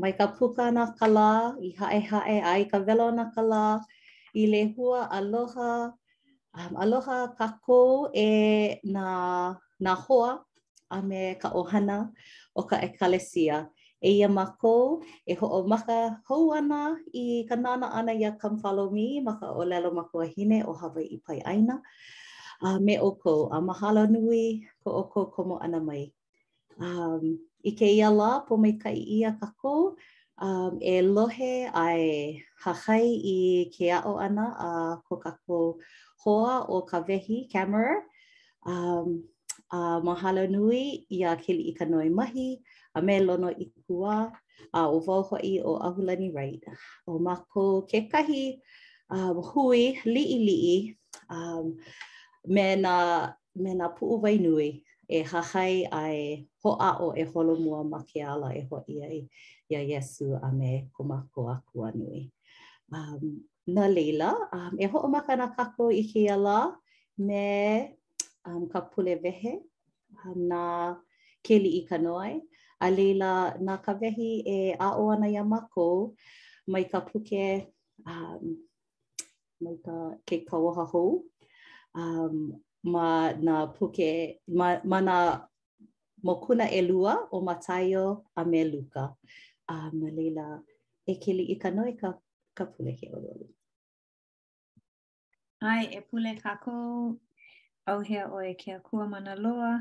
Mai ka puka ʻana a ka lā i Haʻehaʻe a i ka welo ʻana a ka lā i Lehua, aloha, aloha kākou e nā, nā hoa a me ka ʻohana o ka ʻekalesia. Eia mākou e hoʻomaka hou ana i ka nānā ʻana iā Come Follow Me ma ka ʻōlelo makuahine o Hawaiʻi Pae ʻĀina a me ʻoukou a mahalo nui ko ʻoukou komo ʻana mai. Um, I kēia lā, pōmaikaʻi ʻia kākou um, e lohe a e hahai i ke aʻo ʻana a ko kākou hoa ʻo Kawehi Kammerer, Um, uh, mahalo nui iā Keliʻikanoe Mahi, a me Lono Ikuwā, a ʻo wau hoʻi ʻo Ahulani Wright. ʻO mākou kekahi um, hui liʻiliʻi um, me nā me nā puʻuwai nui e hahai a e hoʻāʻo e holomua ma ke ala e hoʻi ai iā Iesū a me ko mākou Akua nui. Um, no laila, um, e hoʻomaka ana kākou i kēia lā, me um, ka pule wehe um, na Keliʻikanoe. A laila, na Kawehi e aʻo ana iā mākou mai ka puke um, mai ka ke Kauoha Hou um, ma nā puke, ma, ma nā mokuna ʻelua o Mataio a me Luka. A ma laila, e Keliʻikanoe, ka, ka pule ke ʻoluʻolu. ʻAe, e pule kākou, ʻauhea ʻoe e ke Akua mana loa,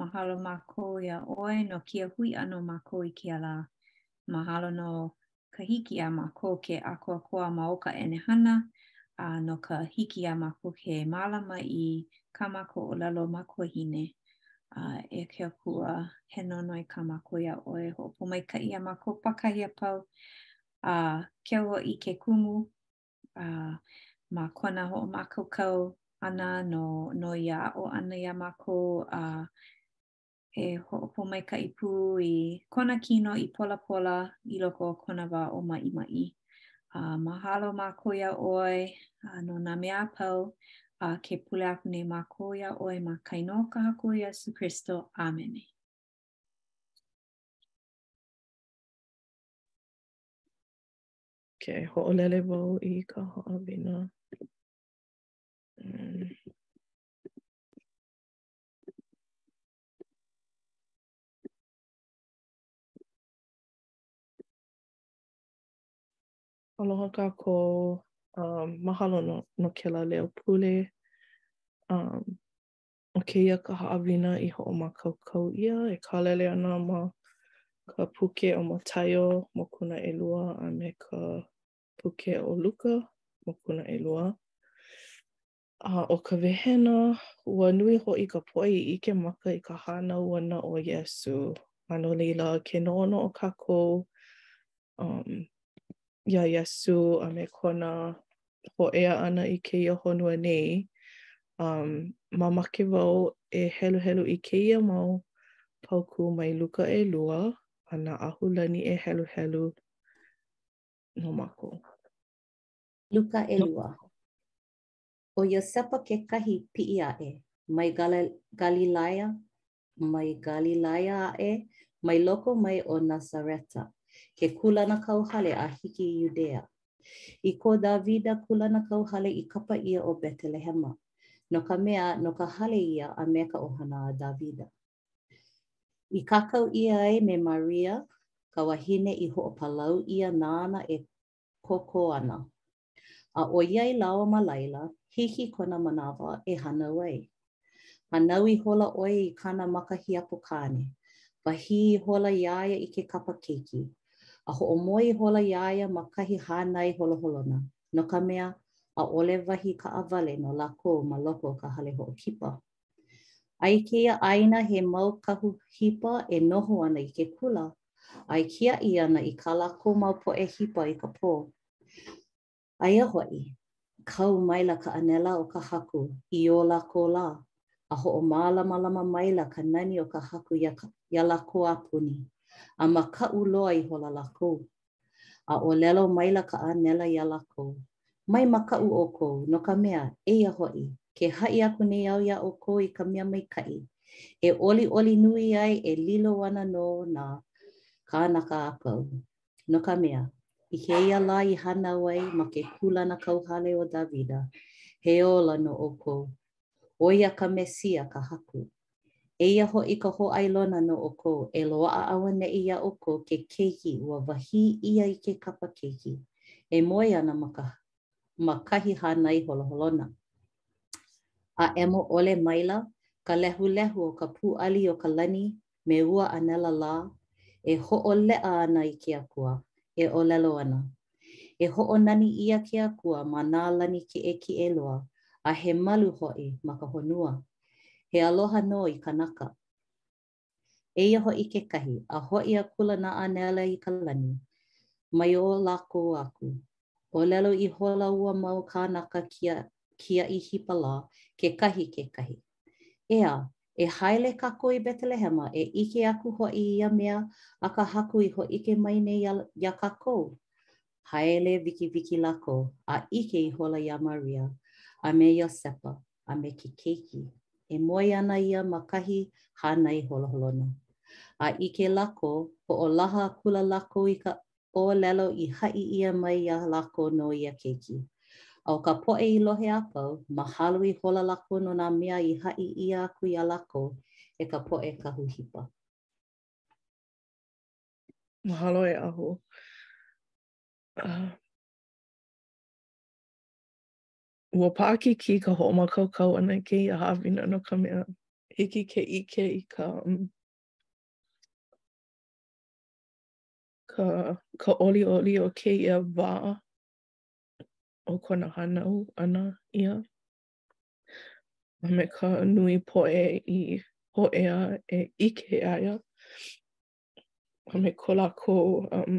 mahalo mākou iā ʻoe no kēia hui ʻana o mākou i kēia lā. Mahalo no ka hiki iā mākou ke ʻākoakoa ma o ka ʻenehana, a no ka hiki iā mākou ke mālama i kā mākou ʻōlelo makuahine. A e ke Akua, he nonoi kā mākou iā ʻoe e hoʻopōmaikaʻi iā mākou pākahi a pau, a keu hoʻi i ke kumu, uh, ma kona hoʻomākaukau ʻana no, no ia aʻo ʻana iā mākou a uh, e hoʻopōmaikaʻi pū i kona kino i polapola i loko o kona wā ʻōmaʻimaʻi. Uh, mahalo mākou iā ʻoe uh, no nā mea a pau a uh, ke pule aku nei mākou iā ʻoe ma ka inoa o ka Haku ʻo Iesū Kristo. ʻĀmene. Okay, hoʻolele wau i ka haʻawina. Mm. Aloha kākou, um, mahalo no, no kēlā leo pule. Um, ʻO kēia ka haʻawina i hoʻomākaukau ʻia e kālele ana ma ka puke ʻo Mataio, Mokuna ʻElua, a me ka puke ʻo Luka, Mokuna ʻElua. A ʻo ka wehena, ua nui hoʻi ka poʻe i ʻike maka i ka hānau ʻana o Iesū, a no laila, ke noʻonoʻo kākou um, iā Iesū a me kona hōʻea ʻana i kēia honua nei, um, mamake wau e heluhelu i kēia mau paukū mai Luka ʻelua a na ʻAhulani e heluhelu no mākou. Luka ʻelua. ʻO Iosepa kekahi piʻi aʻe, mai Galilaia, mai Galilaia aʻe, mai loko mai o Nasareta, ke kūlanakauhale a hiki i Iudea. I ko Dāvida kūlanakauhale i kapa ʻia ʻo Betelehema, no ka mea, no ka hale ia a me ka ʻohana a Dāvida. I kākau ʻia ai me Maria, ka wahine i hoʻopalau ʻia nāna e kōkō ana, A ʻoiai lāua ma laila, hiki kona manawa e hānau ai. Hānau ihola ʻo ia i kāna makahiapo kāne, wahī ihola iā ia i ke kapa keiki, a hoʻomoe ihola iā ia ma kahi hānai holoholona, no ka mea, ʻaʻole wahi kaʻawale no lākou ma loko o ka hale hoʻokipa. A i kēia ʻāina he mau kahu hipa e noho ana i ke kula, a e kiaʻi ana i kā lākou mau poʻe hipa i ka pō, Aia hoʻi, kau maila ka ʻānela o ka Haku i o lākou lā, a hoʻomālamalama maila ka nani o ka Haku iā, iā lākou a puni, a makaʻu loa ihola lākou. A ʻōlelo maila ka ʻānela iā lākou, Mai makaʻu ʻoukou, no ka mea, eia hoʻi, ke haʻi aku nei au iā ʻoukou i ka mea maikaʻi, e ʻoliʻoli nui ai e lilo ana no nā kānaka a pau. No ka mea, i kēia lā i hānau ai ma ke kūlanakauhale o Dāvida, he ola no ʻoukou, ʻo ia ka Mesia, ka Haku. Eia hoʻi ka hōʻailona no ʻoukou, e loaʻa auaneʻi iā ʻoukou ke keiki ua wahī ʻia i ke kapa keiki, e moe ana ma ka ma kahi hānai holoholona. A ʻemo ʻole maila ka lehulehu o ka pūʻali o ka lani me ua ʻānela lā, e hoʻoleʻa ana i ke Akua, e ʻōlelo ana, E hoʻonani ʻia ke Akua ma nā lani kiʻekiʻe loa, a he malu hoʻi ma ka honua, he aloha nō i kānaka. Eia hoʻi kekahi, a hoʻi akula nā ʻānela i ka lani, mai o lākou aku, ʻōlelo ihola ua mau kānaka kia, kiaʻi hipa lā, kekahi kekahi. ʻEā, e haele kākou i Betelehema e ʻike aku hoʻi ia mea a ka Haku i hōʻike mai nei iā iā kākou. Haele wikiwiki lākou a ʻike ihola iā Maria, a me Iosepa, a me ke keiki, e moe ana ia ma kahi hānai holoholona. A ʻike lākou, hoʻolaha akula lākou i ka ʻōlelo i haʻi ʻia mai iā lākou no ia keiki. A ʻo ka poʻe i lohe a pau, mahalo ihola lākou no nā mea i haʻi ʻia aku iā lākou e ka poʻe kahu hipa. Mahalo e Ahu. Ua paʻakikī ka hoʻomākaukau ʻana i kēia haʻawina no ka mea, hiki ke ʻike i ka. ka ka ʻoliʻoli o kēia wā o kona hānau ʻana ʻia a me ka nui poʻe i hōʻea e ʻike iā ia a me ko lākou um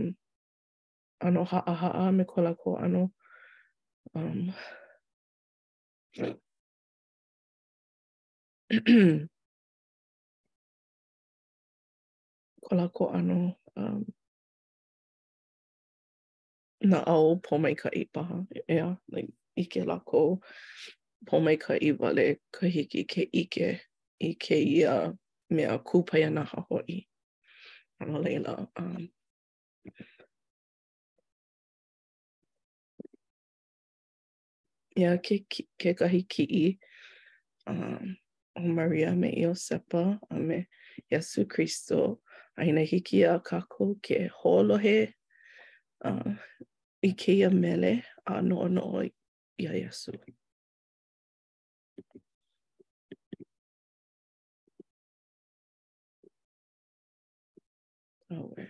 ʻano haʻahaʻa me ko lākou ʻano um ko lākou ʻano naʻau pōmaikaʻi paha, ʻeā, like, ʻike lākou pōmaikaʻi wale ka hiki ke ʻike i kēia mea kūpaianaha hoʻi. A no laila, Eia ke kekahi kiʻi um, o Maria me Iosepa a me Iesū Kristo, a inā hiki iā kākou ke hoʻolohe uh, i kēia mele a noʻonoʻo iā Iesū. Auē.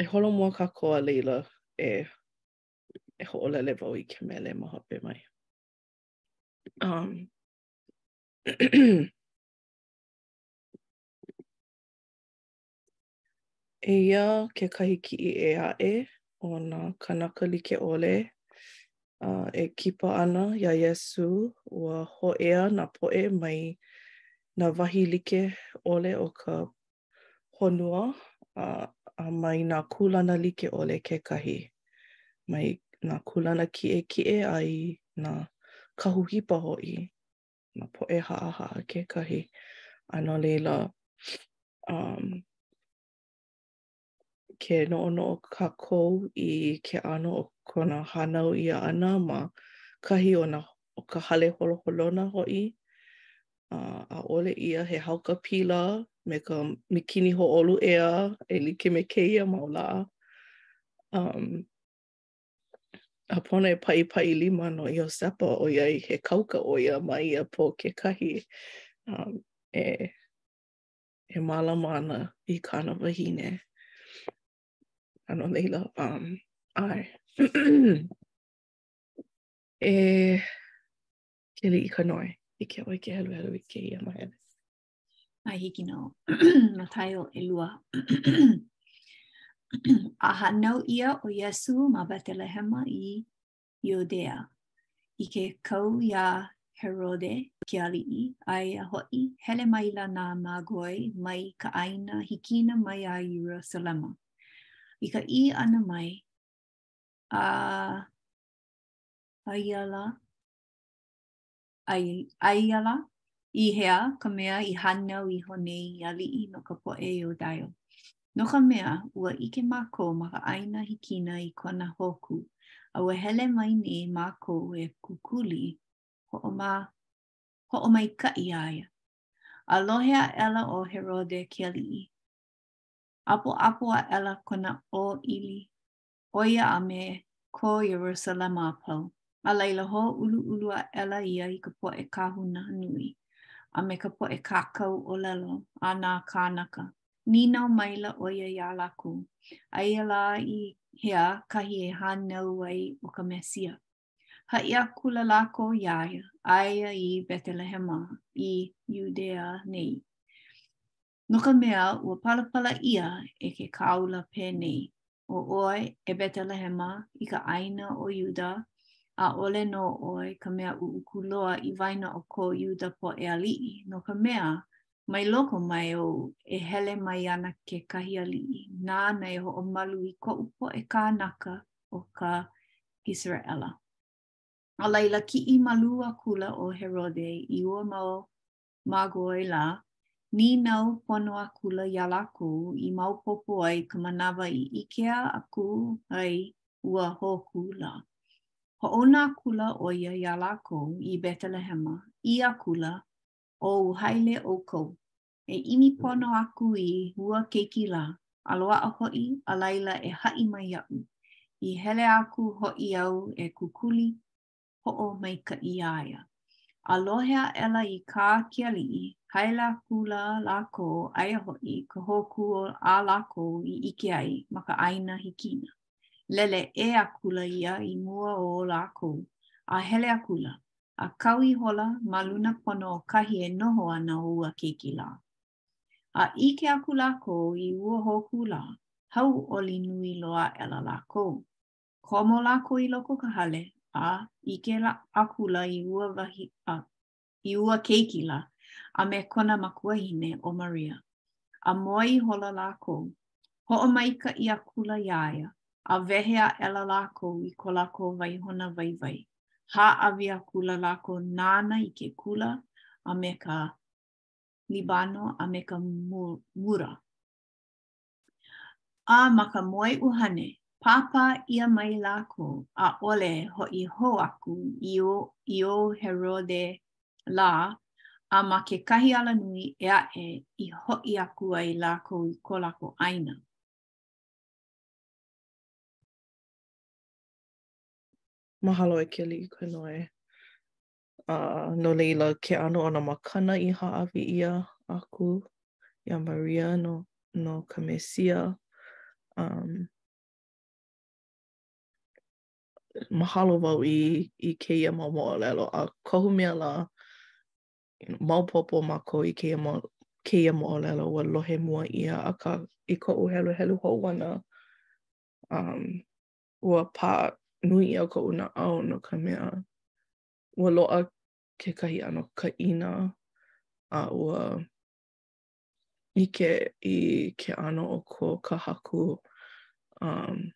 E holo mua kākou a laila e e hoʻolele wau i ke mele ma hope mai. Um, eia kekahi kiʻi ʻē aʻe o nā kānaka like ʻole A e kipa ana iā Iesū, ua hōʻea nā poʻe mai nā wahi like ʻole o ka honua, a mai nā kūlana like ʻole kekahi, mai nā kūlana kiʻekiʻe a i nā kahu hipa hoʻi, nā poʻe haʻahaʻa kekahi. A no laila, ke noʻonoʻo kākou i ke ʻano o kona hānau ʻia ʻana ma kahi o nā o ka hale holoholona hoʻi, a ʻaʻole ia he haukapila me ka mīkini hōʻolu ea e like me kēia mau lā. Um, a pono e paʻipaʻi lima no Iosepa, ʻoiai he kauka ʻo ia ma ia pō kekahi, um, e e mālama ana i kāna wahine. A no laila, um, ʻae. E Keliʻikanoe, hiki iā ʻoe ke heluhelu i kēia māhele. ʻAe hiki nō, Mataio ʻelua. A hānau ʻia ʻo Iesū ma Betelehema i Iudea, i ke kau iā Herode ke aliʻi, aia hoʻi, hele maila nā māgoi mai ka ʻāina hikina mai a Ierusalema. I ka ʻī ʻana mai, a, aia lā, aia lā, i hea ka mea i hānau iho nei i aliʻi no ka poʻe Iudaio? No ka mea, ua ʻike mākou ma ka ʻāina hikina i kona hōkū, a ua hele mai nei mākou e kukuli hoʻoma, hoʻomaikaʻi iā ia. A lohe aʻela ʻo Herode ke aliʻi, ʻapoʻapo aʻela kona ʻōʻili ʻo ia a me ko Ierusalema a pau, a laila hōʻuluʻulu aʻela ia i ka poʻe kāhuna nui, a me ka poʻe kākau ʻōlelo a nā kānaka, nīnau maila ʻo ia iā lākou, Aia lā i hea kahi e hānau ai ʻo ka Mesia? Haʻi akula lākou iā ia, Aia i Betelehema i Iudea nei. No ka mea, ua palapala ʻia e ke kāula penei, ʻo ʻoe e Betelehema i ka ʻāina ʻo Iuda, ʻaʻole nō ʻoe ka mea ʻuʻuku loa i waena o ko Iuda poʻe aliʻi, no ka mea, mai loko mai ou e hele mai ana kekahi aliʻi, nāna e hoʻomalu i koʻu poʻe kānaka ʻo ka ʻIseraʻela. A laila, kiʻi malū akula ʻo Herode i ua mau māgoi lā, nīnau pono akula iā lākou i maopopo ai ka manawa i ʻikea aku ai ua hōkū lā. Hoʻouna akula ʻo ia iā lākou i Betelehema, ʻī akula, Ō uhaele ʻoukou, e ʻimi pono aku i ua keiki lā, a loaʻa hoʻi, a laila e haʻi mai iaʻu, i hele aku hoʻi au e kukuli hoʻomaikaʻi iā ia. A lohe aʻela i kā ke aliʻi, haele akula lākou, aia hoʻi ka hōkū a lākou i ʻike ai ma ka ʻāina hikina. Lele ʻē akula ia i mua o lākou, a hele akula, a kau ihola ma luna pono o kahi e noho ana o ua keiki lā. A ʻike aku lākou i ua hōkū lā, hauʻoli nui loa aʻela lākou. Komo lākou i loko o ka hale, a ʻike lā akula i ua wahi a i ua keiki lā, a me kona makuahine ʻo Maria. A moe ihola lākou, hoʻomaikaʻi akula iā ia, a wehe aʻela lākou i ko lākou waihona waiwai, hāʻawi akula lākou nāna i ke kula a me ka libano a me ka mura. A ma ka moe ʻuhane, pāpā ʻia mai lākou, ʻaʻole hoʻi hou aku i o, i o Herode lā, a ma kekahi alanui ʻē aʻe i hoʻi aku ai lākou i ko lākou ʻāina. Mahalo e Keliʻikoenoe. a no laila ke ʻano o nā makana i hāʻawi ʻia aku iā Maria no, no ka Mesia. Um, mahalo wau i, i kēia mau moʻolelo a kohu mea lā, maopopo mākou i kēia, mo, kēia moʻolelo ua lohe mua ʻia, akā i koʻu heluhelu hou ʻana, um, ua pā nui ʻia koʻu naʻau no ka mea, ua loaʻa kekahi ʻano kaʻina a ua ʻike i ke ʻano o ko ka Haku um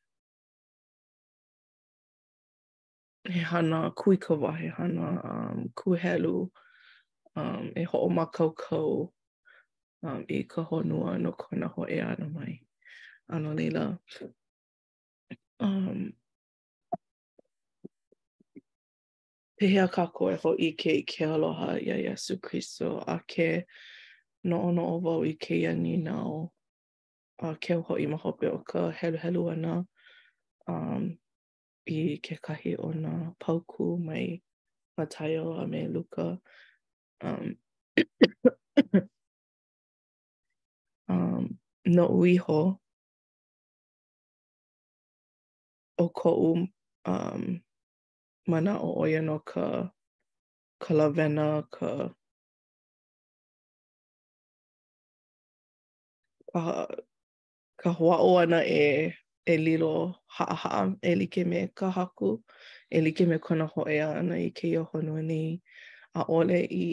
he hana kūikawā, he hana um kūhelu um e hoʻomākaukau um i ka honua no kona hōʻea ʻana mai. A no laila, Um, pehea kākou e hōʻike i ke aloha iā Iesu Kristo a ke noʻonoʻo wau i kēia nīnau a keu hoʻi ma hope o ka heluhelu ʻana um, i kekahi o nā paukū mai Mataio a me Luka. Um, um, noʻu iho, ʻO koʻu manaʻo, ʻo ia nō ka ka lawena, ka ka hoʻāʻo ʻana e e lilo haʻahaʻa e like me ka Haku, e like me kona hōʻea ʻana i kēia honua nei, ʻaʻole i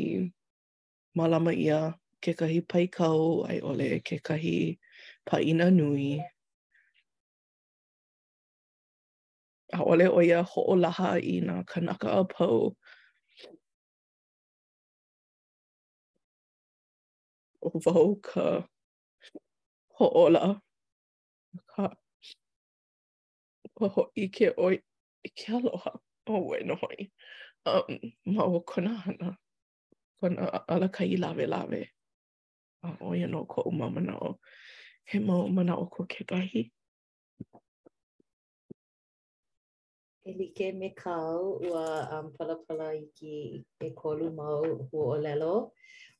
mālama ʻia kekahi paikau a i ʻole kekahi pāʻina nui. ʻAʻole ʻo ia i hoʻolaha i nā kānaka a pau. ʻO wau ka hoʻōla, akā, ua hōʻike ʻo ia i ke aloha, a ʻo ia nō hoʻi, um, ma o kona hana. kona alakaʻi lawelawe. A ʻo ia nō koʻu mau manaʻo. He mau manaʻo ko kekahi. E like me kāu, ua um, palapala iki ʻekolu mau huaʻōlelo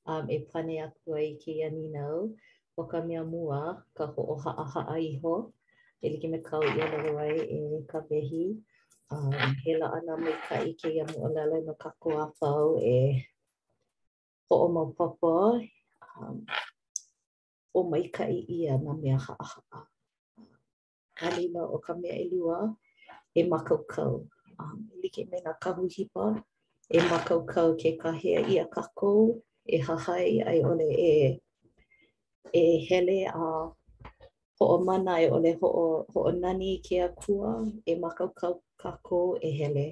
um, e pane aku ai i kēia nīnau. ʻO ka mea mua, ka hoʻohaʻahaʻa iho e like me kāu i ʻōlelo ai, e Kawehi, a he laʻana maikaʻi kēia moʻolelo no kākou a pau e hoʻomaopopo hoʻomaikaʻi ʻia nā mea haʻahaʻa. A laila ʻo ka mea ʻelua e mākaukau. Um, e like me nā kahu hipa, e mākaukau ke kāhea ʻia kākou, e hahai a i ʻole e, e hele a hoʻomana a i ʻole hoʻo, hoʻonani i ke Akua e mākaukau kākou e hele,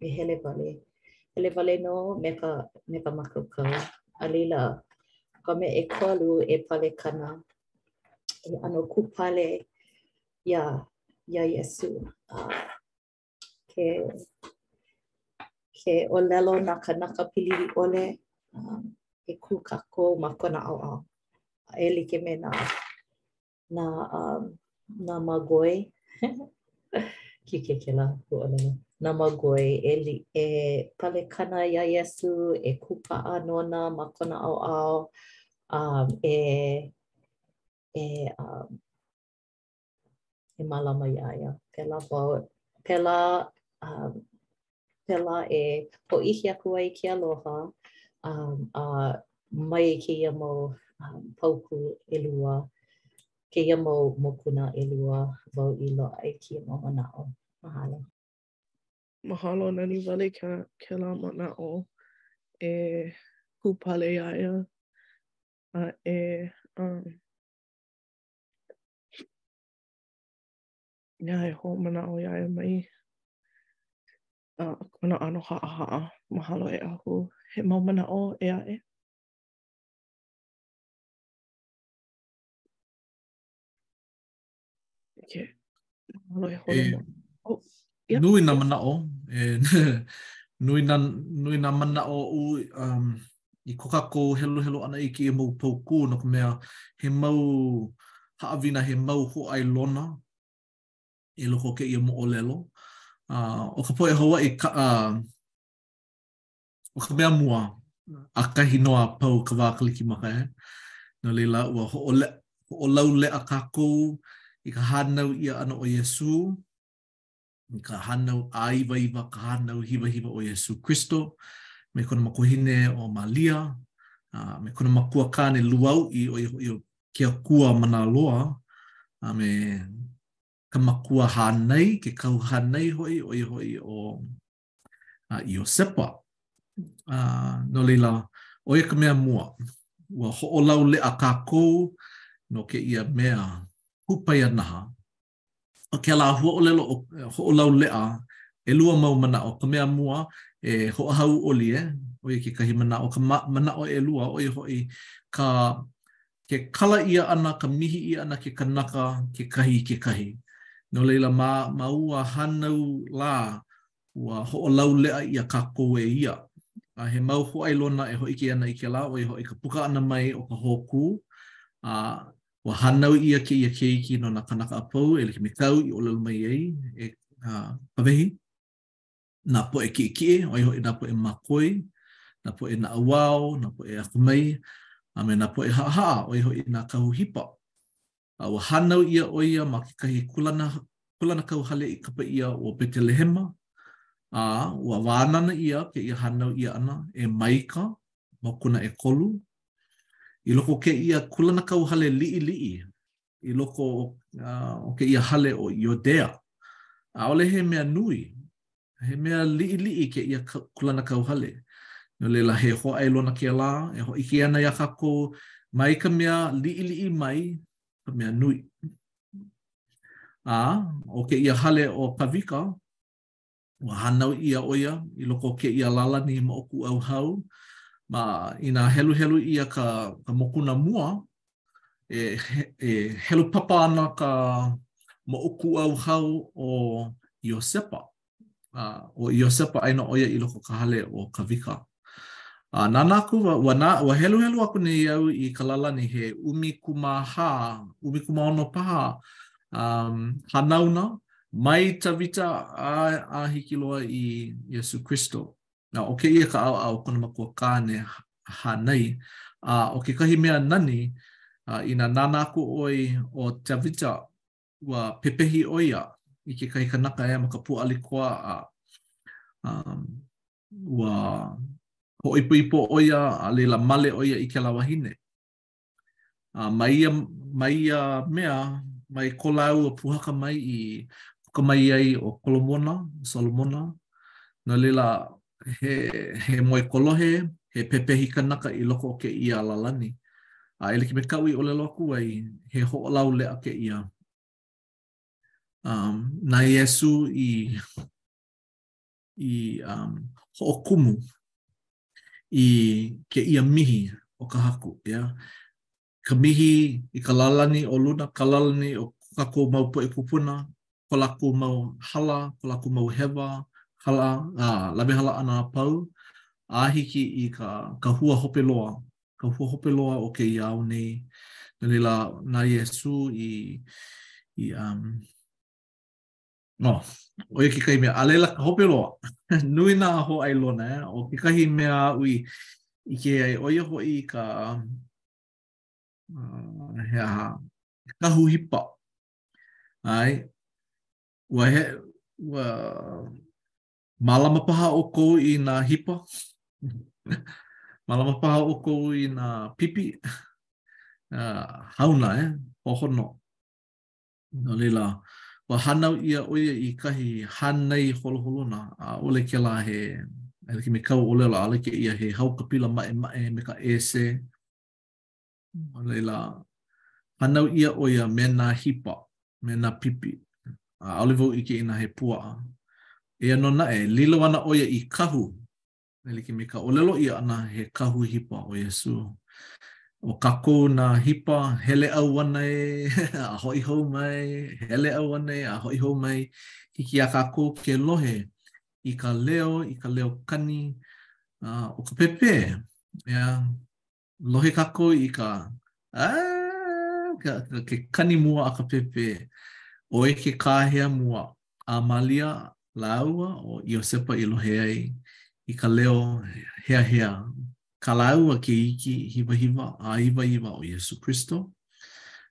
e hele wale. Hele wale nō me ka, me ka mākaukau. A laila, ʻo ka mea ʻekolu e palekana e ʻano kūpale iā iā Iesū. A ke ke ʻōlelo nā kānaka hilinaʻi ʻole, um, e kū kākou ma kona ʻaoʻao. E like me nā nā um Nā magoi kikekela puʻolelo. Nā magoi e e palekana iā Iesū, e kūpaʻa nona ma kona ʻaoʻao, um, e e um, e mālama iā ia. Pēlā wau, pēlā um, pēlā e hōʻike aku ai i ke aloha um, a mai kēia mau um, paukū ʻelua, kēia mau mokuna ʻelua wau i loaʻa ai kēia mau manaʻo. Mahalo. Mahalo nani wale ke, kēlā manaʻo e kūpale iā ia a e um, Mea e hoʻomanaʻo iā ia mai a kona ʻano haʻahaʻa. Mahalo e ʻAhu. He mau manaʻo ʻē aʻe? Okay, mahalo e holo. E, oh, yep. Nui nā manaʻo. E, nui nā, nui nā manaʻo u, um, i ko kākou heluhelu ʻana i kēia mau paukū no ka mea, he mau haʻawina, he mau hōʻailona i loko o kēia moʻolelo. A, ʻo ka poʻe Hawaiʻi ka, a, ʻo ka mea mua, ʻakahi nō a pau ka wā Kalikimaka, ʻē. No laila, ua hoʻolauleʻa kākou i ka hānau ʻia ʻana o Iesū, i ka hānau āiwaiwa, ka hānau hiwahiwa o Iesū Kristo, me kona makuahine ʻo Malia, a me kona makua kāne lūauʻi ʻo ia hoʻi ʻo ke Akua mana loa, a me ka makua hānai, ke kahu hānai hoʻi ʻo ia hoʻi ʻo a Iosepa. A, no laila, ʻo ia ka mea mua, ua hoʻolauleʻa kākou no kēia mea kupaianaha ʻO kēlā huaʻōlelo ʻo hoʻolauleʻa, ʻelua mau manaʻo. Ka mea mua, e hoʻohauʻoli, e, ʻo ia kekahi manaʻo. Ka manaʻo ʻelua, ʻo ia hoʻi ka ke kala ʻia ʻana, ka mihi ʻia ʻana ke kanaka kekahi i kekahi. No laila, ma ma ua hānau lā, ua hoʻolauleʻa ʻia kākou e ia. A he mau hōʻailona e hōʻike ana i kēlā, ʻo ia hoʻi ka puka ʻana mai o ka hōkū, a Ua hānau ʻia kēia keiki no nā kānaka a pau e like me kāu i ʻōlelo mai ai e Kawehi, nā poʻe kiʻekiʻe, ʻo ia hoʻi nā poʻe mākoi, nā poʻe naʻauao, nā poʻe akamai, a me nā poʻe haʻahaʻa, ʻo ia hoʻi nā kahu hipa. A ua hānau ʻia ʻo ia ma kekahi kūlana, kūlanakauhale i kapa ʻia ʻo Betelehema, a ua wānana ʻia kēia hānau ʻia ʻana e Maika, mokuna ʻekolu, i loko o kēia kūlanakauhale liʻiliʻi, i loko o kēia hale o Iudea, ʻaʻole he mea nui, he mea liʻiliʻi kēia kūlanakauhale. No laila, he hōʻailona kēlā e hōʻike ana iā kākou mai ka mea liʻiliʻi mai ka mea nui. A ʻo kēia hale o Kawika, Ua hānau ʻia ʻo ia i loko o kēia lālani moʻokūʻauhau, ma inā heluhelu ʻia ka, ka mokuna mua, e, e helu papa ana ka moʻokūʻauhau o Iosepa. A, ʻo Iosepa, aia nō ʻo ia i loko o ka hale o Kawika. A nānā aku wau, ua nā, ua heluhelu aku nei au i ka lālani he ʻumi kūmāhā, ʻumi kūmāono paha, um, hanauna, mai Tavita a, a hiki loa i Iesū Kristo. Nā, ʻo kēia ka ʻaoʻao o kona makuakāne hānai. A ʻo kekahi mea nani, uh, inā nānā aku ʻoe ʻo Tavita, ua pepehi ʻo ia i kekahi kanaka ea ma ka pūʻalikoa a, um, ua hoʻoipoipo ʻo ia a laila male ʻo ia i kēlā wahine. A ma ia, ma ia mea, mai ko lāua pūhaka mai i puka mai ai ʻo Kolomona, Solomona, no laila he, he moekolohe, he pepehi kanaka i loko o kēia lālani. A e like me kaʻu i ʻōlelo aku ai, he hoʻolauleʻa kēia. Um, na Iesū i i um, hoʻokumu i kēia mihi o ka Haku, ʻeā. Ka mihi i ka lālani o luna, ka lālani o kā kākou mau poʻe kūpuna, ko lākou mau hala, ko lākou mau hewa, hala, uh, lawehala ʻana a pau, a hiki i ka, ka hua hope loa, ka hua hope loa o kēia au nei, no laila, na Iesū i, i, um, No, ʻo ia kekahi mea, a laila ka hope loa, nui nā hōʻailona, eh? ʻo kekahi mea aʻu i ʻike ai, ʻo ia hoʻi ka, uh, he aha, kahu hipa. ʻAe, ua he, ua, mālama paha ʻoukou i nā hipa, mālama paha ʻoukou i nā pipi, uh, hauna, eh? Hohono. No laila, ua hānau ʻia ʻo ia i kahi hānai holoholona, ʻaʻole kēlā he e like me kāu ʻōlelo ʻaʻole kēia he haukapila maʻemaʻe me ka ʻēsē. No laila, hānau ʻia ʻo ia me nā hipa, me nā pipi, a ʻaʻole wau ʻike inā he puaʻa. Eia nō naʻe, lilo ana ʻo ia i kahu e like me ka ʻōlelo ʻia ʻana he kahu hipa ʻo Iesū. ʻO kākou nā hipa, hele ʻauana ē, a hoʻi hou mai, hele ʻauana ē, a hoʻi hou mai, hiki iā kākou ke lohe i ka leo, i ka leo kani, uh, o ka pēpē, yeah. lohe kākou i ka, aah, ke kani mua a ka pēpē. ʻO ia ke kāhea mua a Malia lāua ʻo Iosepa i lohe ai i ka leo heahea o kā lāua keiki hiwahiwa āiwaiwa ʻo Iesū Kristo.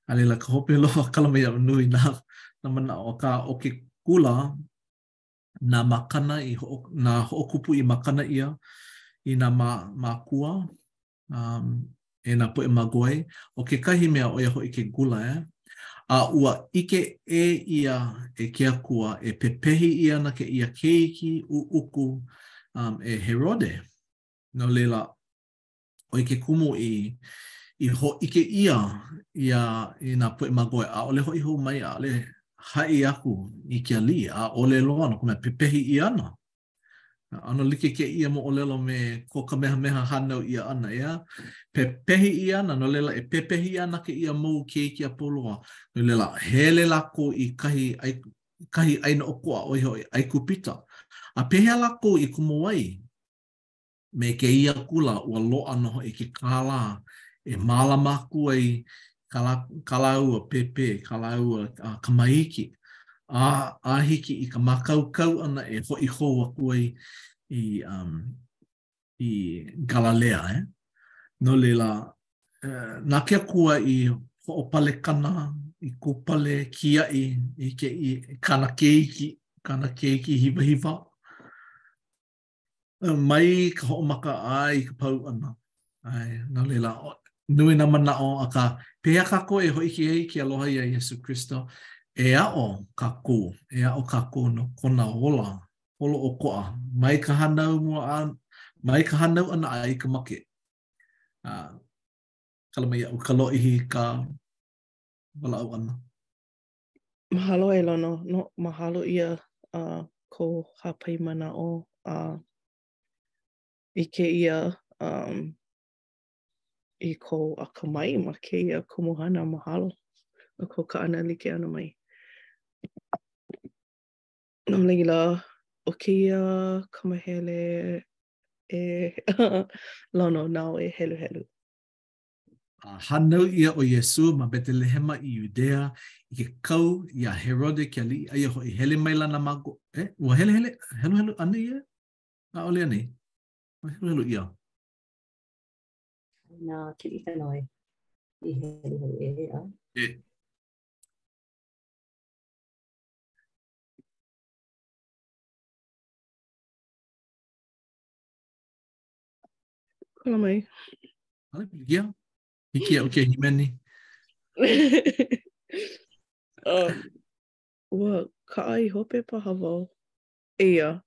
A laila, ka hope loa kala mai iaʻu nui nā manaʻo, akā, ʻo ke kula nā makana i ho nā hoʻokupu i makana ʻia i nā mā mākua um, e nā poʻe māgoi, ʻo kekahi mea ʻo ia hoʻi ke gula, eh? a ua ʻike ʻē ʻia e ke akua e pepehi ʻia ana kēia keiki ʻuʻuku um, e Herode. No laila, ʻo ia ke kumu i i hōʻike ʻia ia i nā poʻe māgoi, ʻaʻole hoʻi hou mai, ʻaʻole haʻi aku i ke aliʻi, ʻaʻole loa, no ka mea, pepehi ʻia ana. ʻAno like kēia moʻolelo me ko Kamehameha hānau ʻia ʻana, ʻeā? Pepehi ʻia ana, no laila, e pepehi ʻia ana kēia mau keiki a pau loa. No laila, hele lākou i kahi kahi ʻāina ʻokoʻa, ʻo ia hoʻi, ʻAikupita. A pehea lākou i komo ai? Me kēia kula, ua loaʻa nō hoʻi ke kālā e mālama aku ai kā lā, kā lāua pēpē, kā lāua kamaiki, a a hiki i ka mākaukau ʻana e hoʻi hou aku ai i i Galilaia e. No laila, na ke Akua i hoʻopalekana, i kūpale kiaʻi i ke i kāna keiki, kāna keiki hiwahiwa, mai ka hoʻomaka a i ka pau ʻana. ʻAe, no laila, nui nā manaʻo, akā, pehea kākou e hōʻike ai ke aloha iā Iesū Kristo, e aʻo kākou, e aʻo kākou no kona ola holoʻokoʻa mai ka hānau mua a mai ka hānau ʻana a i ka make. A kala mai iaʻu ka lōʻihi ka walaʻau ʻana. Mahalo e Lono, no mahalo ʻia a uh, ko hāpai manaʻo a uh, i kēia um, i ko akamai ma kēia kumuhana mahalo no ko kaʻana like ʻana mai. No laila, ʻo kēia ka māhele e Lono nāu e heluhelu. A hānau ʻia ʻo Iesū ma Betelehema i Iudea i ke kau iā Herode ke aliʻi, aia hoʻi, hele maila nā māgo, e, ua helehele, heluhelu anei ia? ʻAʻole anei? Ua heluhelu ʻia. Na kiʻi ka nō i heluhelu, ʻeā. E. Kala mai. ʻAʻole pilikia. Hiki iaʻu ke hīmeni. um, ua kaʻa i hope paha wau. Eia.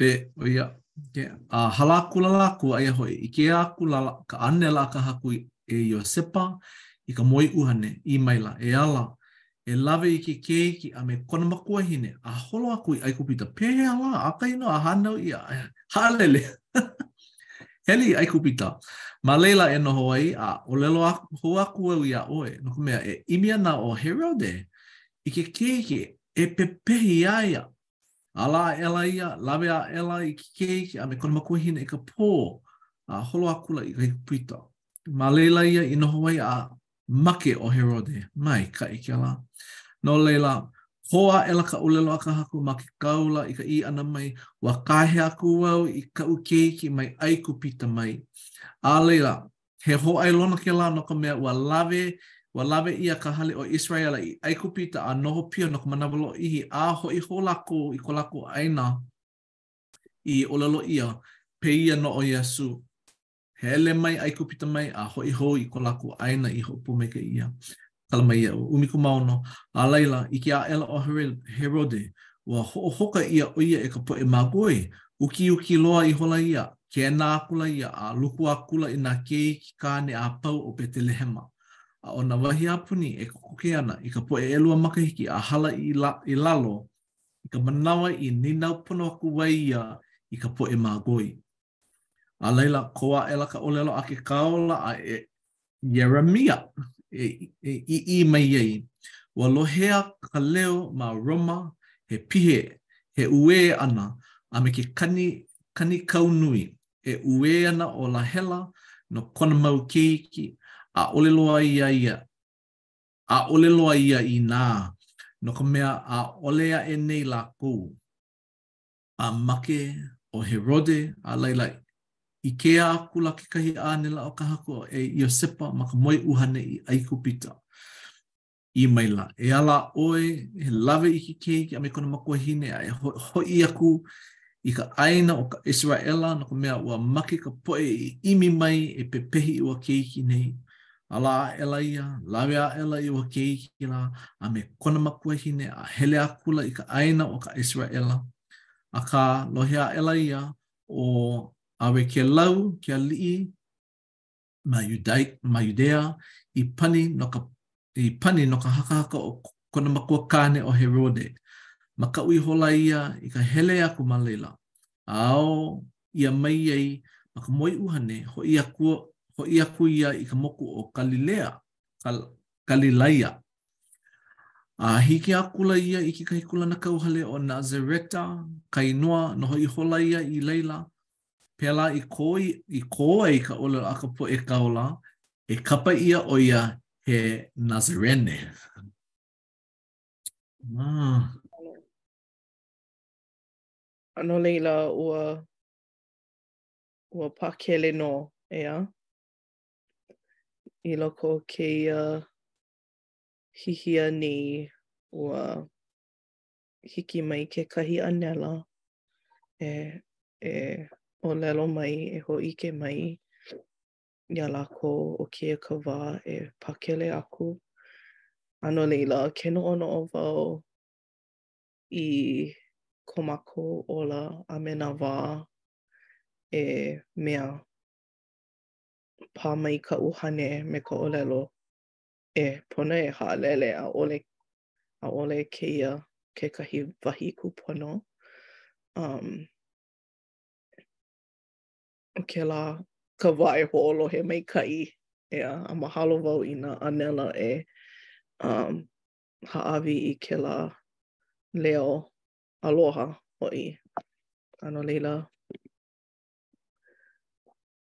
ʻĒ, ʻo ia. Okay. A uh, hala akula lākou, aia hoʻi, ʻikea akula ka ʻānela a ka Haku e Iosepa i ka moeʻuhane ʻī maila e ala e lawe i ke keiki a me kona makuahine, a holo aku i ʻAigupita, pehea lā, ʻakahi nō a hānau ʻia, a haʻalele. Hele i ʻAigupita, ma laila e noho ai, a ʻōlelo hou aku au iā ʻoe, no ka mea, e ʻimi ana ʻo Herode i ke keiki e pepehi iā ia, ala aʻela ia, lawe aʻela i ke keiki a me kona makuahine i ka pō, a holo akula i ʻAigupita. Ma laila ia i noho ai, a make ʻo Herode maikaʻi kēlā. No laila, kō aʻela ka ʻōlelo a ka Haku ma ke kāula i ka ʻī ʻana mai, Ua kāhea aku au i kaʻu keiki mai ʻAigupita mai. A laila, he hōʻailona kēlā no ka mea, ua lawe, ua lawe ʻia ka hale o ʻIseraʻela i ʻAigupita a noho pio no ka manawa lōʻihi, a hoʻi hou lākou i ko lākou ʻāina i ʻōlelo ʻia, pēia nō ʻo Iesū. Hele mai ʻAigupita mai a hoʻi hou i ko lākou ʻāina i hoʻopōmaikaʻi ʻia. Kala mai iaʻu, ʻumikūmāono, a laila, ʻike aʻela ʻo Herode, ua hoʻohoka ʻia ʻo ia e ka poʻe magoi, ukiuki loa ihola ia, kēnā akula ia, a luku akula i nā keiki kāne a pau o Betelehema, a o nā wahi a puni e kokoke ana i ka poʻe ʻelua makahiki a hala i lalo i ka manawa i nīnau pono aku ai ia i ka poʻe magoi. A laila, kō aʻela ka ʻōlelo a ke kāula a Ieremia i ʻī mai ai, Ua lohea ka leo ma Roma, he pihe, he uē ʻana, a me ke kani kanikau nui, e uē ana ʻo Lāhela no kona mau keiki, ʻaʻole loa ia ia, ʻaʻole loa ia i nā, no ka mea, ʻaʻole aʻe nei lākou. a make ʻo Herode, a laila, ʻikea akula kekahi ʻānela o ka Haku e Iosepa ma ka moe ʻuhane i ʻAigupita. ʻĪ maila, E ala ʻoe, e lawe i ke keiki a me kona makuahine, a e hoʻi hou aku i ka ʻāina o ka ʻIseraʻela, no ka mea, ua make ka poʻe i ʻimi mai e pepehi i ua keiki nei, Ala aʻela ia, lawe aʻela i ua keiki lā, a me kona makuahine, a hele akula i ka ʻāina o ka ʻIseraʻela. Akā, lohe aʻela ia ʻo ʻAwekelau ke aliʻi ma Iudai, ma Iudea, i pani no ka i pani no ka hakahaka o kona makua kāne ʻo Herode. Makaʻu ihola ia i ka hele aku ma laila, a aʻo ʻia mai ai ma ka moe ʻuhane, hoʻi aku, hoʻi aku ia i ka moku ʻo Kalilea, Kal, Kalilaia. A hiki akula ia i kekahi kūlanakauhale ʻo Nazareta, ka inoa, noho ihola ia i laila, pēlā i kō, i kō ai ka ʻōlelo a ka poʻe kāula, e kapa ʻia ʻo ia he Nazarene. Ah. A no laila, ua, ua pakele nō, ʻeā? I loko o kēia hihia nei, ua hiki mai kekahi ʻānela e, e ʻōlelo mai, e hōʻike mai iā lākou ʻo kēia ka wā e pakele aku. A no laila, ke noʻonoʻo wau i ko mākou ola a me nā wā e mea pā mai ka ʻuhane me ka ʻōlelo e pono e haʻalele ʻaʻole ʻaʻole kēia kekahi wahi kūpono um ʻo kēlā ka wā e hoʻolohe maikaʻi ʻeā a mahalo wau i nā ʻānela e um hāʻawi i kēlā leo aloha hoʻi. A no laila,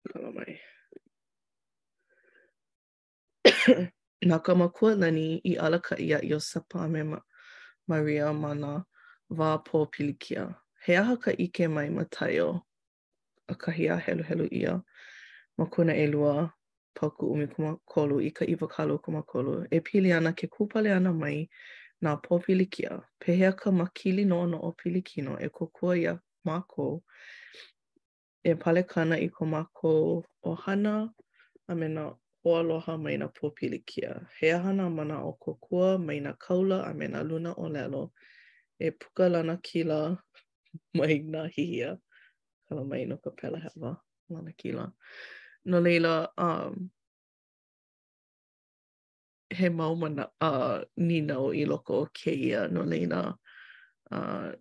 kala mai. Na ka makua lani i alakaʻi iā Iosepa a me Maria ma nā wā pōpilikia. He aha ka ʻike mai Mataio? ʻakahi a heluhelu ʻia mokuna ʻelua paukū ʻumikumākolu i ka iwakāluakumākolu, e pili ana ke kūpale ʻana mai nā pōpilikia, pehea ka makili noʻonoʻo pilikino e kōkua iā mākou e palekana i ko mākou ʻohana a me nā hoaloha mai nā pōpilikia, he aha nā manaʻo kōkua mai nā kāula a me nā lunaʻōlelo e puka lanakila mai nā hihia, kala mai no ka pela hewa, lanakila. No laila, um, he mau mana, uh, nīnau i loko o kēia, no laila, uh,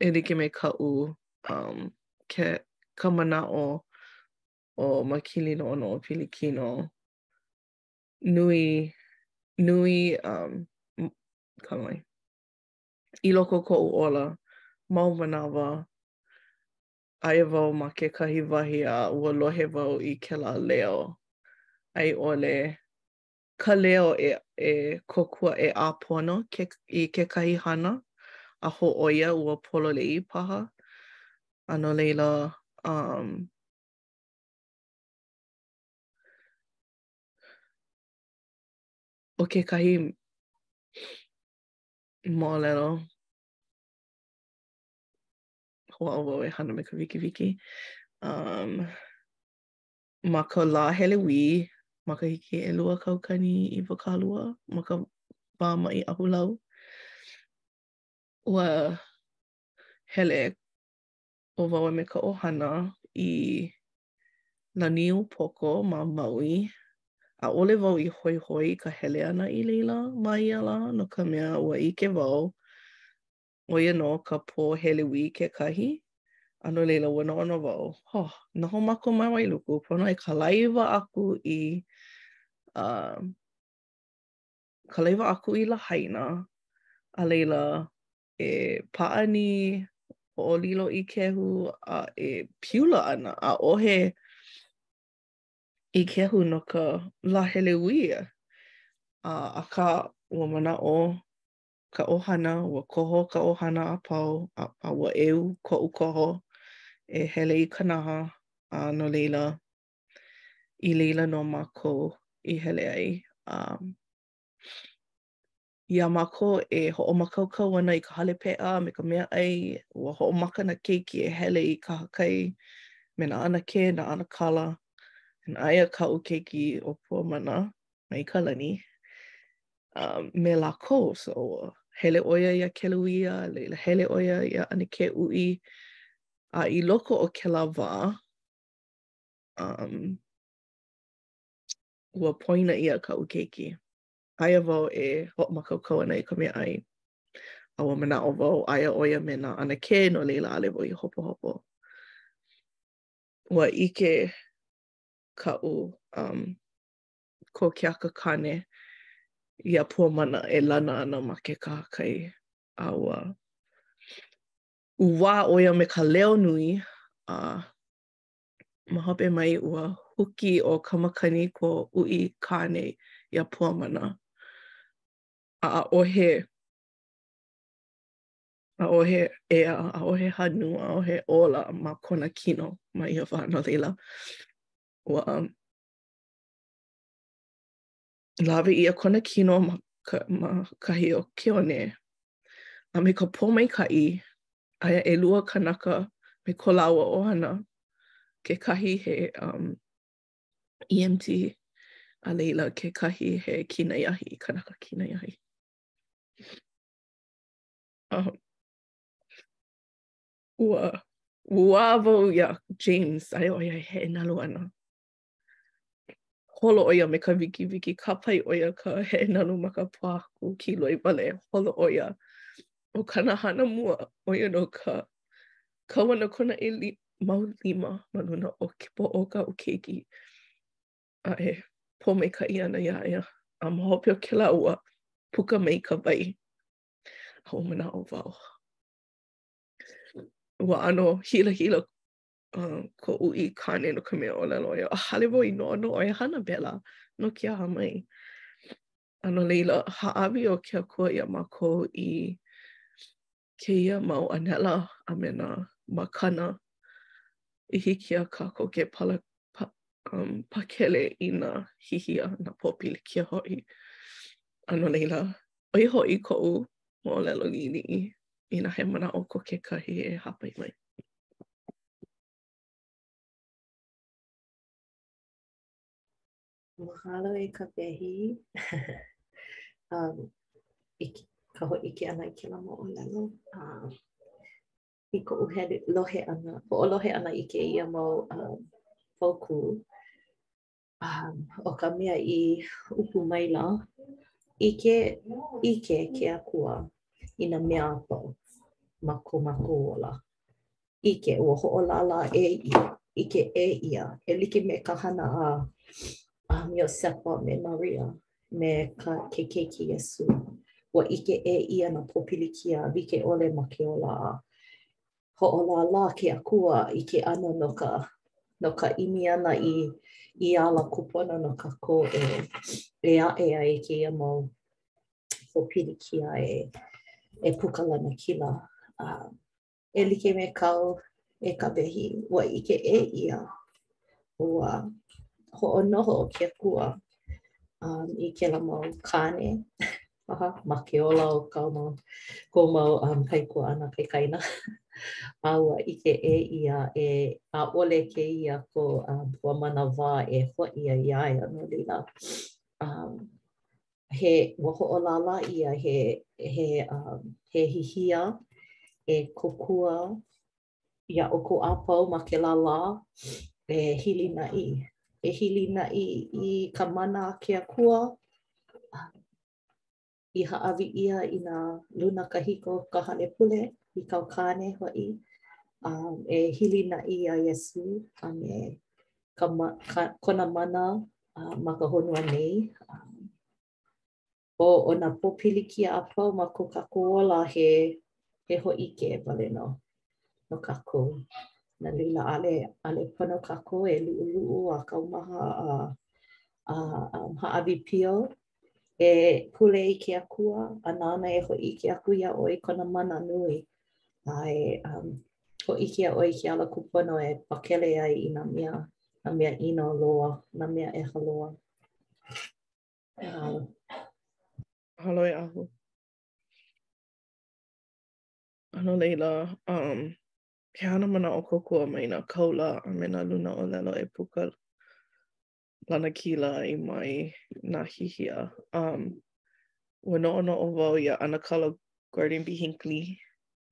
e like me kaʻu, um, ke, ka manaʻo, ʻo makili noʻonoʻo pilikino, nui, nui, um, kala mai. I loko o koʻu ola mau manawa, aia wau ma kekahi wahi a ua lohe wau i kēlā leo a i ʻole ka leo e e kōkua e ʻāpono ke i kekahi hana a hōʻoia ua pololei paha a no laila umm ʻo kekahi moʻolelo hoʻāʻo wau e hana me ka wikiwiki. Um, ma ka lā Heleuī, makahiki ʻelua kaukani iwakālua, ma ka wā maʻi ahulau, ua hele ʻo wau me ka ʻohana i Launiupoko ma Maui, ʻaʻole wau i hoihoi i ka hele ʻana i laila ma ia lā no ka mea ua ʻike wau ʻo ia nō ka pō Heleuī kekahi, a no laila ua noʻonoʻo wau, ho, noho mākou ma Wailuku, pono e kalaiwa aku i uh, kalaiwa aku i Lahaina, a laila e pāʻani hoʻolilo ikehu a e piula ana, ʻaʻohe ikehu no ka lā Heleuī ia. A, akā, ua manaʻo ka ʻohana, ua koho ka ʻohana a pau, a, a ua eo koʻu koho e hele i Kanahā, a no laila, i laila nō mākou i hele ai. A, Iā mākou e hoʻomākaukau ana i ka hale peʻa a me ka meaʻai, ua hoʻomaka nā keiki e hele i kahakai me nā ʻanakē, nā ʻanakala, and aia kaʻu keiki ʻo Puamanamaikalani um me lākou. So, hele ʻo ia iā Keluia, a laila hele ʻo ia iā ʻAnakē Uʻi, a i loko o kēlā wā um ua poina ʻia kaʻu keiki. aia wau e hoʻomākaukau ana i ka meaʻai. A ua manaʻo wau, aia ʻo ia me nā ʻanakē, no laila ʻaʻole wau i hopohopo. Ua ʻike kaʻu um, ko Keaka kāne iā Puamana e lana ana ma ke kahakai. A ua uwā ʻo ia me ka leo nui, a ma hope mai ua huki ʻo Kamakani, ko Uʻi kāne, iā Puamana, a ʻaʻohe, ʻaʻohe ea, ʻaʻohe hanu, ʻaʻohe ola ma kona kino ma ia wā. No laila, ua, lawe ʻia kona kino ma, ka, ma kahi o ke one, a me ka pōmaikaʻi, aia ʻelua kanaka me ko lāua ʻohana, kekahi he um, EMT, a laila kekahi he kinai ahi, kanaka kinai ahi. Um, ua, ʻuā wau iā James, aia ʻo ia heʻenalu ana. holo ʻo ia me ka wikiwiki, kāpae ʻo ia ka heʻenalu ma ka pōhaku kīloi wale, holo ʻo ia. ʻO kāna hana mua, ʻo ia nō ka kau ʻana kona e li mau lima ma luna o ke poʻo o kaʻu keiki a e pōmaikaʻi ana iā ia. A ma hope o kēlā ua puka mai ka wai. A ua manaʻo wau. Ua ʻano hilahila um, koʻu kāne no ka mea ʻōlelo ʻo ia. ʻAʻale wau i noʻonoʻo e hana pēlā no ke aha mai. A no laila, hāʻawi ʻo ke Akua iā mākou i kēia mau ʻānela a me nā makana i hiki iā kākou ke pala, pa, um, pakele i nā hihia, nā pōpilikia hoʻi. A no laila, ʻo ia hoʻi koʻu moʻolelo liʻiliʻi inā he manaʻo ko kekahi e hapai mai. Mahalo e Kawehi. um, i ke, ka hōʻike ʻana i kēlā moʻolelo. Uh, I koʻu hoʻolohe ʻana, hoʻolohe ʻana i kēia mau um, paukū. ʻO ka mea i ʻupu maila, ʻike ʻike ke Akua i nā mea a pau ma ko mākou ola. ʻIke, ua hoʻolālā ʻē ʻia, ʻike ʻē ʻia, e like me ka hana a Iosepa me Maria me ka ke Keiki Iesū. Ua ʻike ʻē ʻia nā pōpilikia like ʻole ma ke ola a Hoʻolālā ke Akua i ke ʻano no ka no ka ʻimi ʻana i i ala kūpono no kākou e e ʻaʻe ai kēia mau pōpilikia e e puka lanakila. A e like me kāu e Kawehi, ua ʻike ʻē ʻia, ua hoʻonoho ʻo ke Akua i kēlā mau kāne. paha ma ke ola o kāu mau, kou mau um, kaikuaʻana kaikaina. a ua ʻike ʻē ʻia e ʻaʻole kēia ko um, ua manawa e hoʻi ai iā ia no laila. Um, he ua hoʻolālā ʻia he he um, he hihia e kōkua Iā ʻoukou a pau ma kēlā lā e hilinaʻi, e hilinaʻi i ka mana a ke Akua, i hāʻawi ʻia i nā luna kahiko o ka hale pule, i kāu kāne hoʻi, a e hilinaʻi iā Iesū a me ka kona mana ma ka honua nei. ʻo ʻo nā pōpilikia a pau ma ko kākou ola he he hōʻike wale nō no kākou. No laila, ʻaʻole ʻaʻole pono kākou e luʻuluʻu a kaumaha a a a hāʻawi pio e pule i ke Akua a nāna e hōʻike aku iā ʻoe i kona mana nui a e um hōʻike iā ʻoe i ke ala kūpono e pakele ai i nā mea nā mea ʻino loa, nā mea ʻeha loa. Mahalo e Ahu. A no laila, um, he aha nā manaʻo kōkua mai nā kāula a me nā luna ʻōlelo e puka lanakila ai mai nā hihia? Um, ua noʻonoʻo wau iā ʻAnakala Gordon B. Hinckley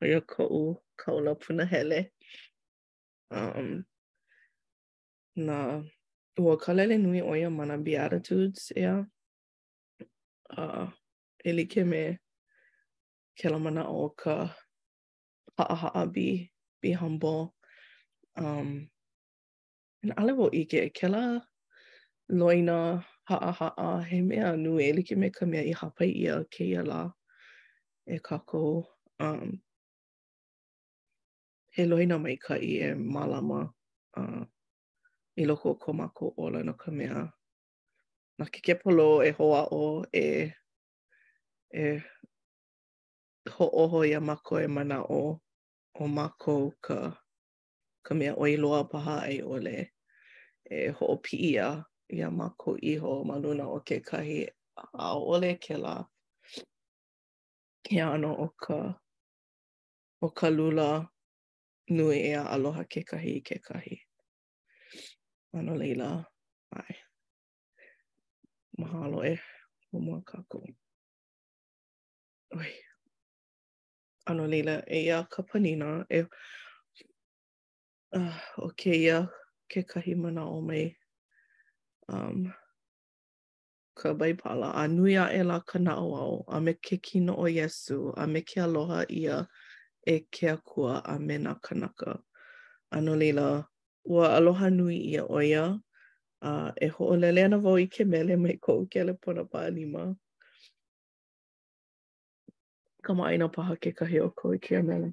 ʻo ia koʻu kāula punahele. Um, na ua kālele nui ʻo ia ma nā Beatitudes, ʻeā? A e like me kēlā manaʻo o ka haʻahaʻa, be, be humble. Um, and ʻaʻole wau ʻike, kēlā loina haʻahaʻa, he mea nui e like me ka mea i hāpai ʻia kēia lā e kākou. Um, he loina maikaʻi e mālama uh, i loko o ko mākou ola no ka mea na ke kepolō e hoʻāʻo e e hoʻoho iā mākou e manaʻo ʻo mākou ka ka mea ʻoi loa paha a i ʻole e hoʻopiʻi iā iā mākou iho ma luna o kekahi ʻaʻole kēlā ke ʻano o ka o ka lula nui ʻeā, aloha kekahi i kekahi. A no laila, ʻae. Mahalo e, i mua kākou. Oi. A no laila, eia ka panina, e uh, ʻo kēia kekahi manaʻo mai. Um, ka Baibala, a nui aʻela ka naʻauao, a me ke kino o Iesū, a me ke aloha ʻia e ke Akua a me nā kānaka. A no laila, ua aloha nui ʻia ʻo ia, a e hoʻolele ana wau i ke mele mai koʻu kelepona paʻa lima. Kamaʻāina paha kekahi ʻoukou i kēia mele.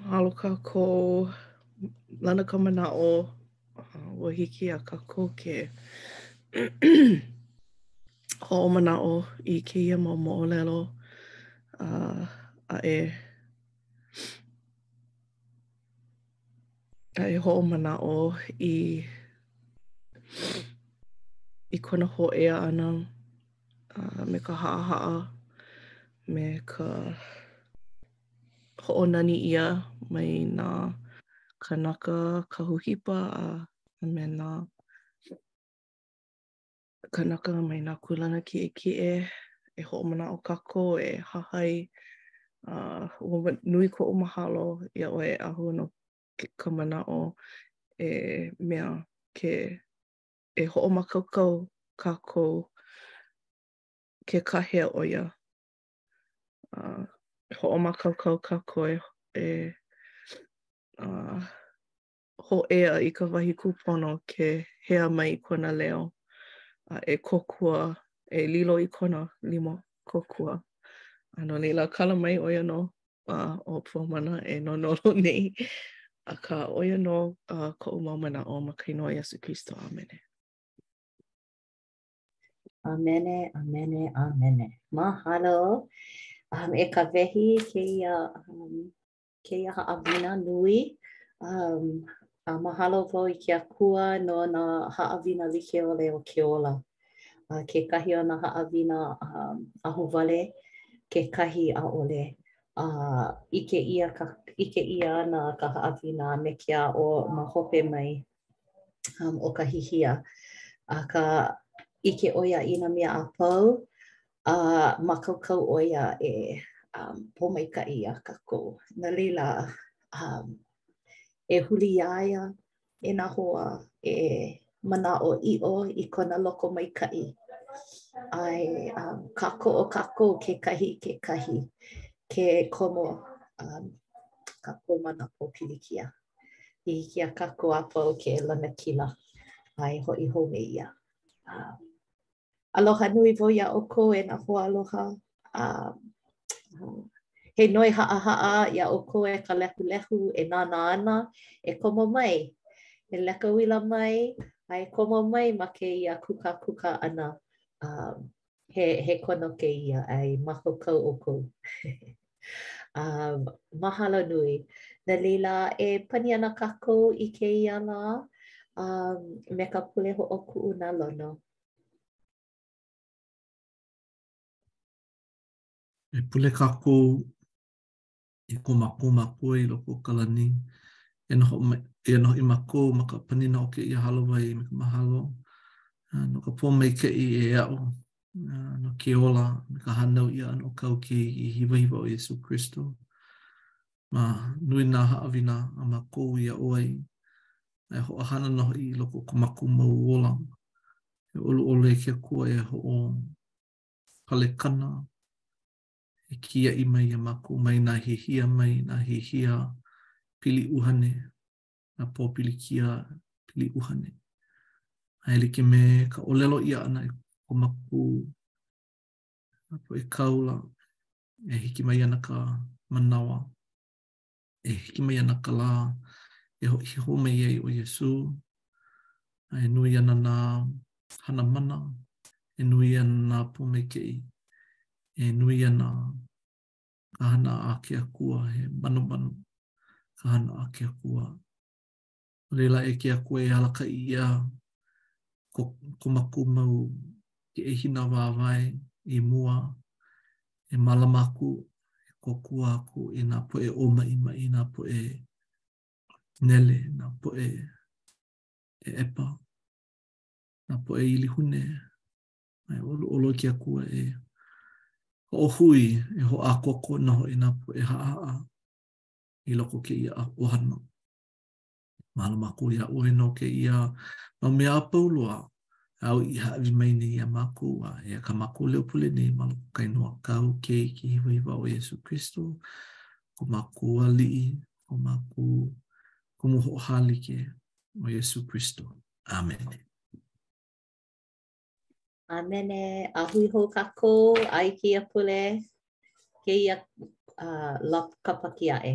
Mahalo kākou lana ka manaʻo ua hiki iā kākou ke hoʻomanaʻo i kēia mau moʻolelo uh a e a e hoʻomanaʻo i i kona hōʻea ʻana. a me ka haʻahaʻa me ka hoʻonani ʻia mai nā kānaka kahu hipa a me nā kānaka mai nā kūlana kiʻekiʻe e hoʻomanaʻo kākou e hahai a ua nui koʻu mahalo iā ʻoe e kahu no ka manaʻo e mea ke e hoʻomākaukau kākou ke kāhea ʻo ia. A e hoʻomākaukau kākou e e a hōʻea i ka wahi kūpono ke hea mai i kona leo a e kōkua, e lilo i kona lima kōkua. A no laila, kala mai ʻo ia nō ʻo Puamana e nonolo nei. Akā, ʻo ia nō uh, koʻu mau manaʻo ma ka inoa o Iesū Kristo. Amene. Amene, amene, amene. Mahalo. Um, e Kawehi kēia, um, kēia haʻawina nui. Um, a mahalo wau i ke Akua no nā haʻawina like ole o ke ola. A kekahi o nā haʻawina ahuwale, kekahi ʻaʻole. A ʻike ʻia ka ʻike ʻia ana ka haʻawina me ke aʻo ma hope mai o ka hihia. Akā, ʻike ʻo ia i nā mea a pau a mākaukau ʻo ia e pōmaikaʻi iā kākou. No laila, e huli iā ia. e nā hoa e manaʻoʻiʻo i kona lokomaikaʻi a e kākoʻo kākou kekahi i kekahi ke komo kākou ma nā pōpilikia. I hiki iā kākou a pau ke lanakila a e hoʻi hou me ia. Aloha nui wau iā ʻoukou e nā hoaaloha a he noi haʻahaʻa iā ʻoukou e ka lehulehu e nānā ana e komo mai, e leka uila mai a e komo mai ma kēia kūkākūkā ʻana a he he kono kēia a i mākaukau ʻoukou. a mahalo nui. No laila, e pani ana kākou i kēia lā a me ka pule hoʻokuʻu na Lono. E pule kākou e ko mākou Makua i loko o ka lani. Eia hoʻi, eia nō hoʻi mākou ma ka panina o kēia hālāwai me ka mahalo. Uh, no ka pōmaikaʻi e aʻo, uh, no ke ola me ka hānau ʻia ʻana o kāu keiki hiwahiwa ʻo Iesū Kristo. Ua nui nā haʻawina a mākou i aʻo ai, a e hoʻohana nō hoʻi i loko o ko mākou mau ola. E ʻoluʻolu e ke Akua e hoʻopalekana, e kiaʻi mai iā mākou mai nā hihia mai, nā hihia pili ʻuhane, nā pōpilikia pili ʻuhane. A e like me ka ʻōlelo ʻia ʻana e ko mākou poʻe kāula, e hiki mai ana ka manawa e hiki mai ana ka lā e hoʻi hou mai ai ʻo Iesū, a e nui ana nā hana mana, e nui ana nā pōmaikaʻi, e nui ana ka hana a ke Akua, he manomano ka hana a ke Akua. No laila e ke Akua e alakaʻi i ko ko mākou mau keʻehina wāwae i mua, e mālama aku, e kōkua aku i nā poʻe ʻōmaʻimaʻi, nā poʻe nele, nā poʻe ʻeʻepa, nā poʻe ʻilihune, a e ʻoluʻolu ke Akua e hoʻohui, e hoʻākoakoa nō hoʻi nā poʻe haʻahaʻa i loko o kēia ʻohana. Mahalo mākou iā ʻoe no kēia mau mea a pau loa āu i hāʻawi mai nei iā mākou a eia kā mākou leo pule nei ma loko ka inoa kāu keiki hiwahiwa ʻo Iesū Kristo, ko mākou aliʻi, ko mākou kumu hoʻohālike ʻo Iesū Kristo. ʻĀmene. ʻĀmene, a hui hou kākou a i kēia pule kēia uh, lā Kāpaki aʻe.